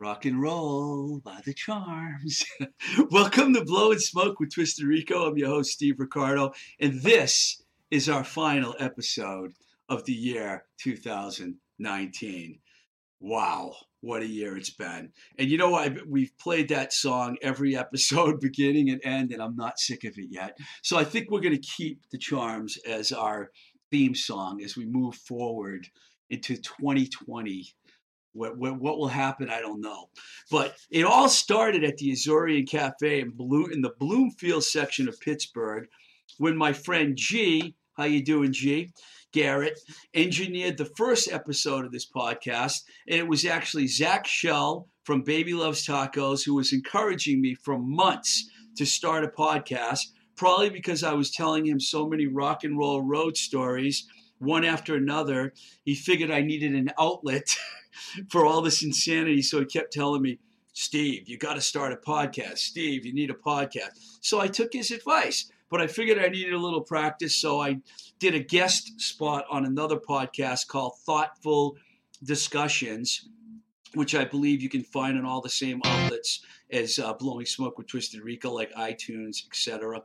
Rock and roll by the charms. Welcome to Blowing Smoke with Twisted Rico. I'm your host, Steve Ricardo, and this is our final episode of the year 2019. Wow, what a year it's been. And you know what? We've played that song every episode, beginning and end, and I'm not sick of it yet. So I think we're going to keep the charms as our theme song as we move forward into 2020. What, what, what, will happen, I don't know. But it all started at the Azorian Cafe in, Bloom, in the Bloomfield section of Pittsburgh when my friend G, how you doing, G? Garrett engineered the first episode of this podcast, and it was actually Zach Shell from Baby Loves Tacos who was encouraging me for months to start a podcast probably because I was telling him so many rock and roll road stories, one after another. He figured I needed an outlet for all this insanity. So he kept telling me, Steve, you got to start a podcast. Steve, you need a podcast. So I took his advice, but I figured I needed a little practice. So I did a guest spot on another podcast called Thoughtful Discussions which I believe you can find on all the same outlets as uh, Blowing Smoke with Twisted Rico, like iTunes, etc.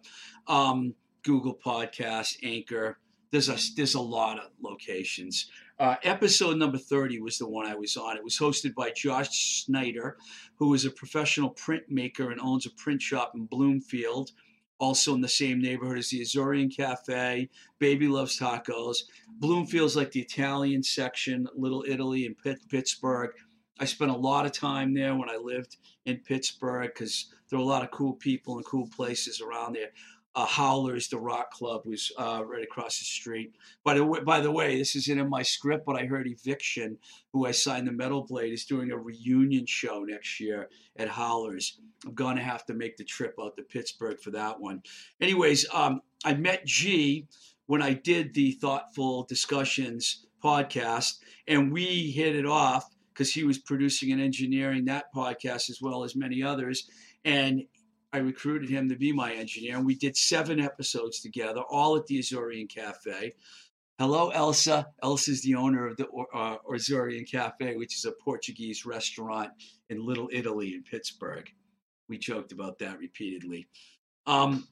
Um, Google Podcast, Anchor. There's a there's a lot of locations. Uh, episode number 30 was the one I was on. It was hosted by Josh Snyder, who is a professional printmaker and owns a print shop in Bloomfield, also in the same neighborhood as the Azorian Cafe. Baby loves tacos. Bloomfield's like the Italian section, Little Italy in Pittsburgh. I spent a lot of time there when I lived in Pittsburgh because there are a lot of cool people and cool places around there. Uh, Howlers, the rock club, was uh, right across the street. By the, way, by the way, this isn't in my script, but I heard Eviction, who I signed the Metal Blade, is doing a reunion show next year at Howlers. I'm going to have to make the trip out to Pittsburgh for that one. Anyways, um, I met G when I did the Thoughtful Discussions podcast, and we hit it off because he was producing and engineering that podcast as well as many others. And I recruited him to be my engineer, and we did seven episodes together, all at the Azorian Cafe. Hello, Elsa. Elsa is the owner of the uh, Azorian Cafe, which is a Portuguese restaurant in Little Italy in Pittsburgh. We joked about that repeatedly. Um,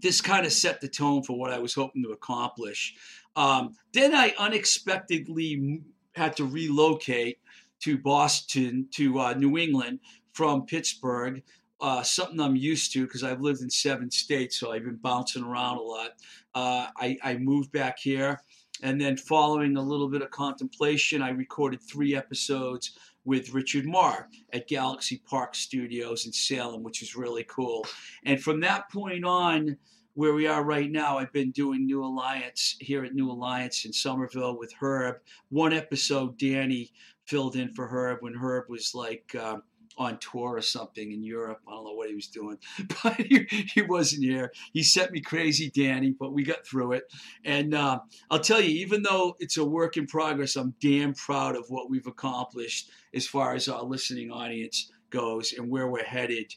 this kind of set the tone for what I was hoping to accomplish. Um, then I unexpectedly had to relocate to Boston to uh, New England from Pittsburgh. Uh, something I'm used to because I've lived in seven states, so I've been bouncing around a lot. Uh, I, I moved back here, and then following a little bit of contemplation, I recorded three episodes with Richard Marr at Galaxy Park Studios in Salem, which is really cool. And from that point on, where we are right now, I've been doing New Alliance here at New Alliance in Somerville with Herb. One episode, Danny filled in for Herb when Herb was like uh, on tour or something in Europe. I don't know what he was doing, but he, he wasn't here. He sent me crazy, Danny, but we got through it. And uh, I'll tell you, even though it's a work in progress, I'm damn proud of what we've accomplished as far as our listening audience goes and where we're headed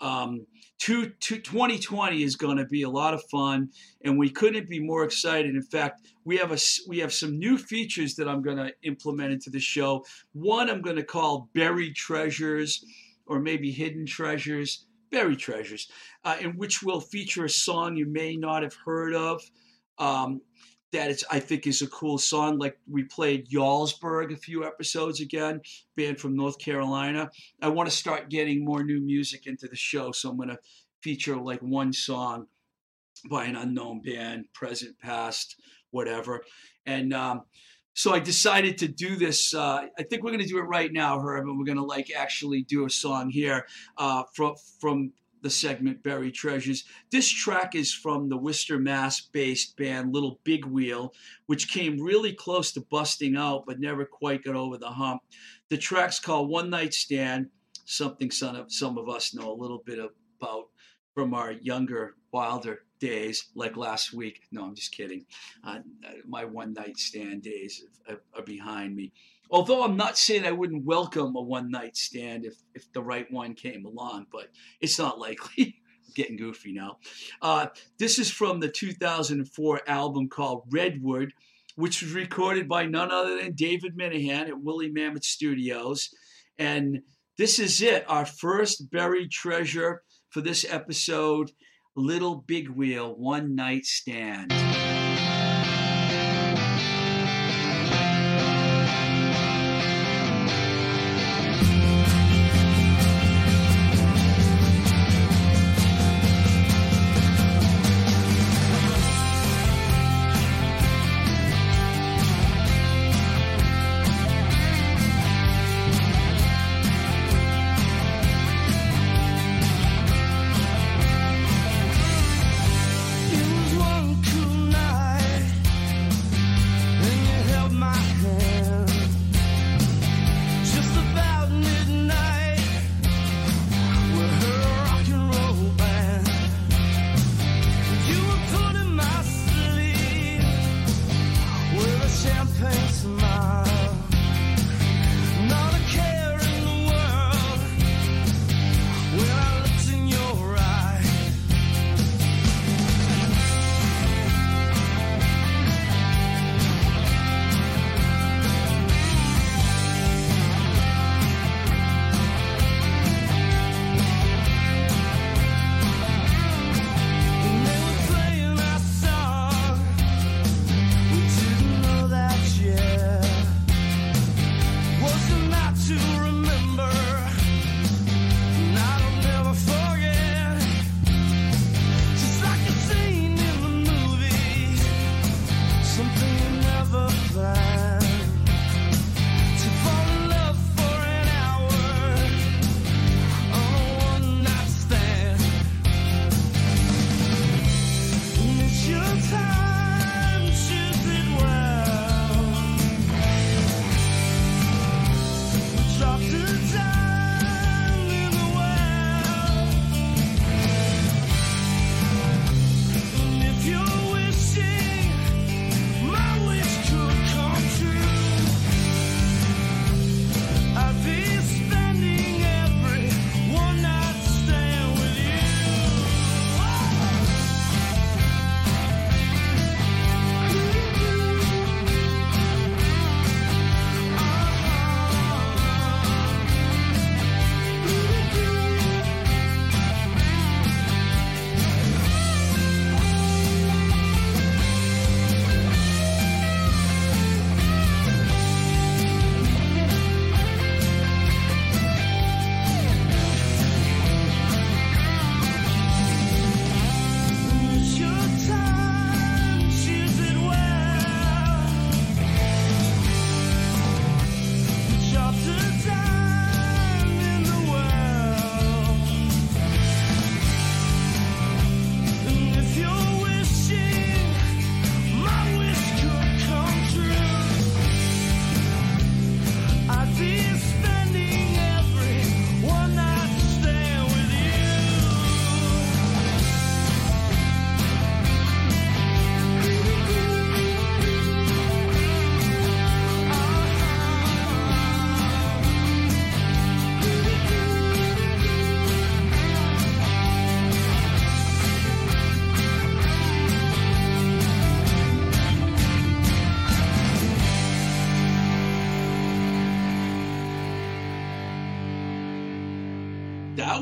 um, two, two, 2020 is going to be a lot of fun, and we couldn't be more excited. In fact, we have a we have some new features that I'm going to implement into the show. One I'm going to call buried treasures, or maybe hidden treasures, buried treasures, uh, in which will feature a song you may not have heard of. Um, that it's I think is a cool song. Like we played Yallsburg a few episodes again, band from North Carolina. I want to start getting more new music into the show, so I'm going to feature like one song by an unknown band, present, past, whatever. And um, so I decided to do this. Uh, I think we're going to do it right now, Herb, and we're going to like actually do a song here uh, from from the segment Buried Treasures. This track is from the Worcester, Mass based band Little Big Wheel, which came really close to busting out but never quite got over the hump. The track's called One Night Stand, something some of, some of us know a little bit about from our younger, wilder days, like last week. No, I'm just kidding. Uh, my one night stand days are, are behind me. Although I'm not saying I wouldn't welcome a one night stand if, if the right one came along, but it's not likely. getting goofy now. Uh, this is from the 2004 album called Redwood. which was recorded by none other than David Minahan at Woolly Mammoth Studios. And this is it, our first buried treasure for this episode Little Big Wheel One Night Stand.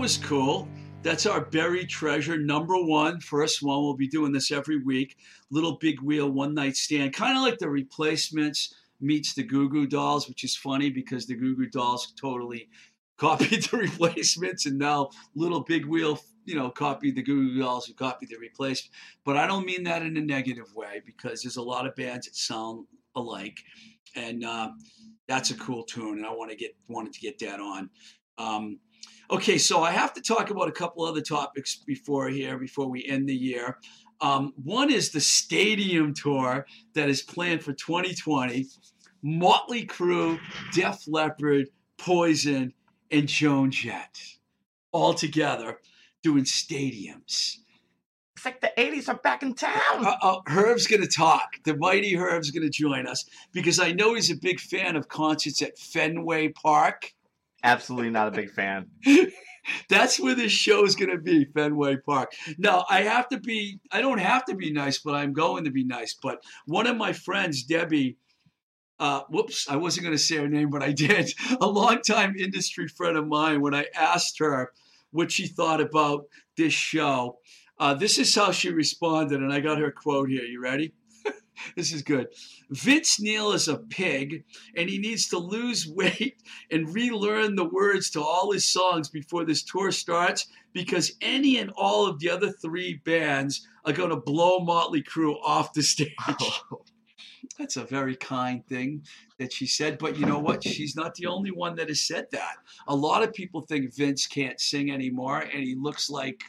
Was cool. That's our buried treasure, number one, first one. We'll be doing this every week. Little Big Wheel, One Night Stand. Kind of like the replacements meets the Goo Goo Dolls, which is funny because the Goo Goo Dolls totally copied the replacements, and now Little Big Wheel, you know, copied the Goo Goo Dolls who copied the replacements. But I don't mean that in a negative way because there's a lot of bands that sound alike, and uh, that's a cool tune, and I want to get wanted to get that on. Um, Okay, so I have to talk about a couple other topics before here, before we end the year. Um, one is the stadium tour that is planned for 2020. Motley Crue, Def Leppard, Poison, and Joan Jett all together doing stadiums. It's like the 80s are back in town. Uh, uh, Herb's going to talk. The mighty Herb's going to join us because I know he's a big fan of concerts at Fenway Park. Absolutely not a big fan. That's where this show is going to be, Fenway Park. Now, I have to be, I don't have to be nice, but I'm going to be nice. But one of my friends, Debbie, uh, whoops, I wasn't going to say her name, but I did. A longtime industry friend of mine, when I asked her what she thought about this show, uh, this is how she responded, and I got her quote here. You ready? This is good. Vince Neil is a pig, and he needs to lose weight and relearn the words to all his songs before this tour starts because any and all of the other three bands are going to blow Motley Crue off the stage. Oh. That's a very kind thing that she said. But you know what? She's not the only one that has said that. A lot of people think Vince can't sing anymore, and he looks like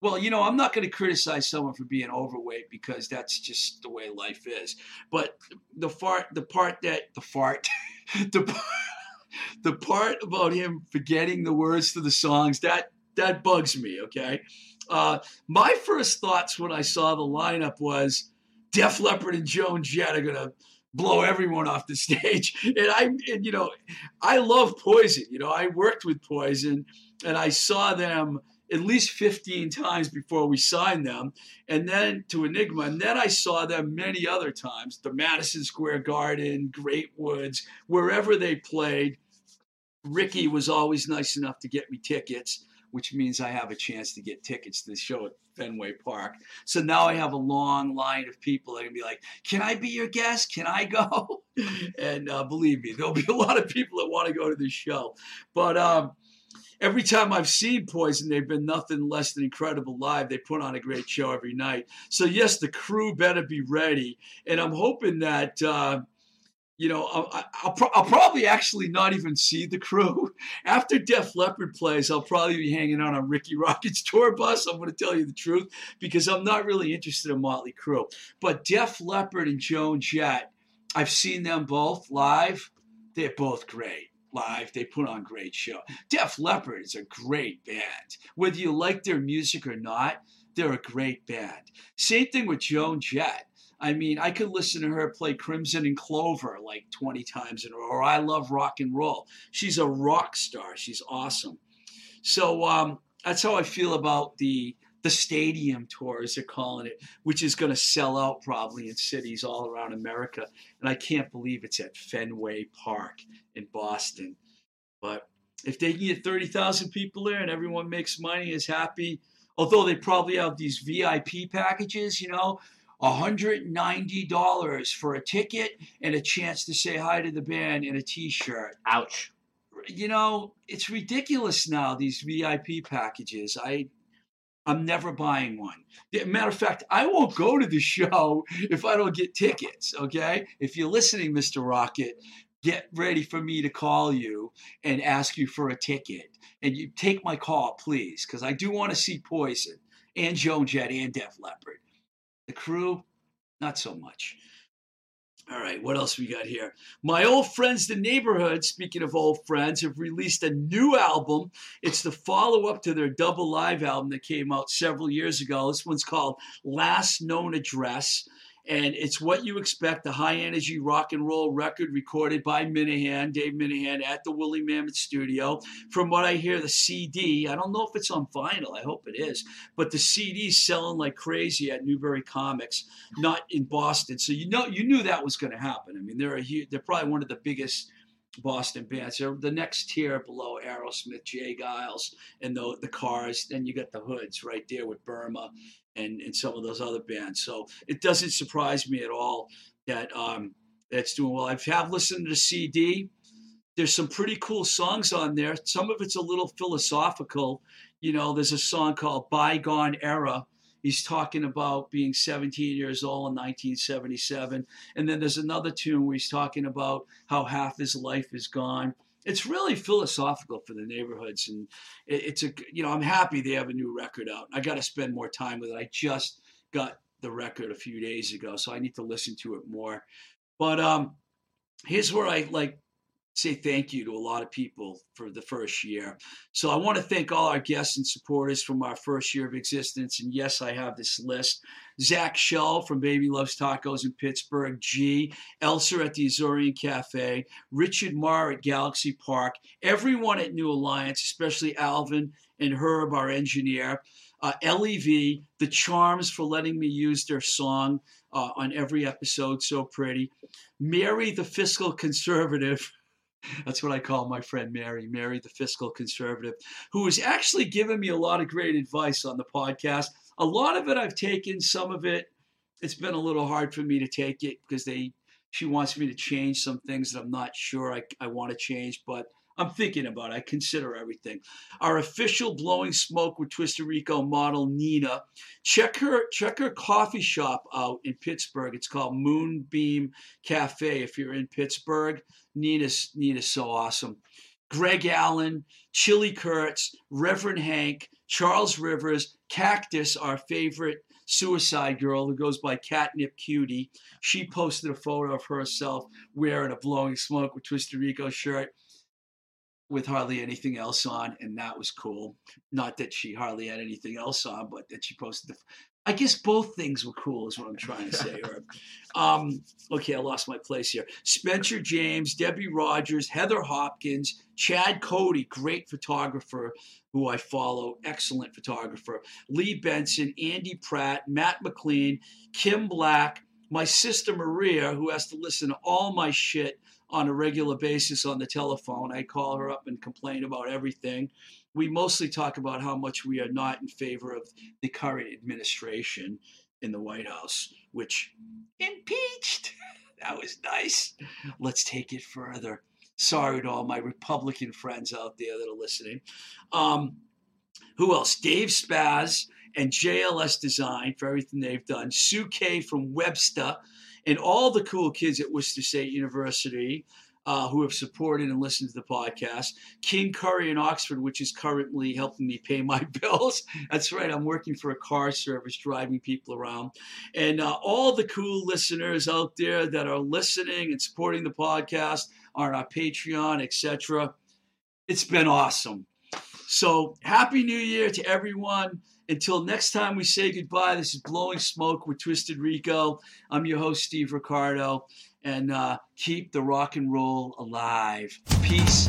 well, you know, I'm not going to criticize someone for being overweight because that's just the way life is. But the fart, the part that the fart, the the part about him forgetting the words to the songs that that bugs me. Okay, uh, my first thoughts when I saw the lineup was Def Leppard and Joan Jett are gonna blow everyone off the stage. And I, and, you know, I love Poison. You know, I worked with Poison, and I saw them at least 15 times before we signed them, and then to Enigma. And then I saw them many other times the Madison Square Garden, Great Woods, wherever they played. Rikki was always nice enough to get me tickets, which means I have a chance to get tickets to the show at Fenway Park. So now I have a long line of people that can be like, Can I be your guest? Can I go? and uh, believe me, there'll be a lot of people that want to go to this show. But, um, every time I've seen Poison, they've been nothing less than incredible live. They put on a great show every night. So yes, the crew better be ready, and I'm hoping that. Uh, you know, I'll, I'll, pro- I'll, probably actually not even see the crew. After Def Leppard plays, I'll probably be hanging out on Rikki Rockett's tour bus. I'm going to tell you the truth because I'm not really interested in Motley Crue. But Def Leppard and Joan Jett, I've seen them both live. They're both great live. They put on great show. Def Leppard is a great band. Whether you like their music or not, they're a great band. Same thing with Joan Jett. I mean, I could listen to her play Crimson and Clover like 20 times in a row, or I love rock and roll. She's a rock star. She's awesome. So um, that's how I feel about the the stadium tour, as they're calling it, which is going to sell out probably in cities all around America. And I can't believe it's at Fenway Park in Boston. But if they can get 30,000 people there and everyone makes money, is happy, although they probably have these VIP packages, you know, $190 for a ticket and a chance to say hi to the band in a t shirt. Ouch. You know, it's ridiculous now, these VIP packages. I I'm never buying one. Matter of fact, I won't go to the show if I don't get tickets. Okay. If you're listening, Mr. Rockett, get ready for me to call you and ask you for a ticket. And you take my call, please, because I do want to see Poison and Joan Jett and Def Leppard. The crew, not so much. All right, what else we got here? My old friends, The Neighborhood, speaking of old friends, have released a new album. It's the follow up to their double live album that came out several years ago. This one's called Last Known Address and it's what you expect a high energy rock and roll record recorded by Minahan, Dave Minahan, at the Woolly Mammoth Studio. From what I hear, the CD, I don't know if it's on vinyl, I hope it is, but the CD's selling like crazy at Newbury Comics, not in Boston. So you know, you knew that was going to happen. I mean, they're a huge, they're probably one of the biggest. Boston bands. They're the next tier below Aerosmith, J. Geils, and the the Cars. Then you got the Hoods right there with Burma and, and some of those other bands. So it doesn't surprise me at all that um, that's doing well. I have listened to the CD. There's some pretty cool songs on there. Some of it's a little philosophical. You know, there's a song called Bygone Era. He's talking about being 17 years old in 1977. And then there's another tune where he's talking about how half his life is gone it's really philosophical for the neighborhoods, and it, it's a you know I'm happy they have a new record out. I got to spend more time with it. I just got the record a few days ago, so I need to listen to it more. But um, here's where I like say thank you to a lot of people for the first year. So I want to thank all our guests and supporters from our first year of existence. And yes, I have this list. Zach Shell from Baby Loves Tacos in Pittsburgh, G, Elsa at the Azorian Cafe, Richard Marr at Galaxy Park, everyone at New Alliance, especially Alvin and Herb, our engineer, uh, LEV, The Charms for letting me use their song uh, on every episode, so pretty, Mary the Fiscal Conservative. That's what I call my friend Mary, Mary the fiscal conservative, who has actually given me a lot of great advice on the podcast. A lot of it I've taken, some of it it's been a little hard for me to take it because they she wants me to change some things that I'm not sure I, I want to change, but I'm thinking about it. I consider everything. Our official blowing smoke with Twisted Rico model Nina. Check her check her coffee shop out in Pittsburgh. It's called Moonbeam Cafe. If you're in Pittsburgh, Nina's Nina's so awesome. Greg Allen, Chili Kurtz, Reverend Hank, Charles Rivers, Cactus, our favorite suicide girl who goes by Catnip Cutie. She posted a photo of herself wearing a blowing smoke with Twisted Rico shirt with hardly anything else on, and that was cool. Not that she hardly had anything else on, but that she posted the. I guess both things were cool, is what I'm trying to say. Um, okay, I lost my place here. Spencer James, Debbie Rogers, Heather Hopkins, Chad Cody, great photographer who I follow, excellent photographer. Lee Benson, Andy Pratt, Matt McLean, Kim Black, my sister Maria, who has to listen to all my shit on a regular basis on the telephone. I call her up and complain about everything. We mostly talk about how much we are not in favor of the current administration in the White House, which impeached. that was nice. Let's take it further. Sorry to all my Republican friends out there that are listening. Um, who else? Dave Spaz and JLS Design for everything they've done. Sue K from Webster and all the cool kids at Worcester State University uh, who have supported and listened to the podcast. King Curry in Oxford, which is currently helping me pay my bills. That's right, I'm working for a car service, driving people around. And uh, all the cool listeners out there that are listening and supporting the podcast on our Patreon, etc. It's been awesome. So, Happy New Year to everyone. Until next time we say goodbye, this is Blowing Smoke with Twisted Rico. I'm your host, Steve Ricardo, and uh, keep the rock and roll alive. Peace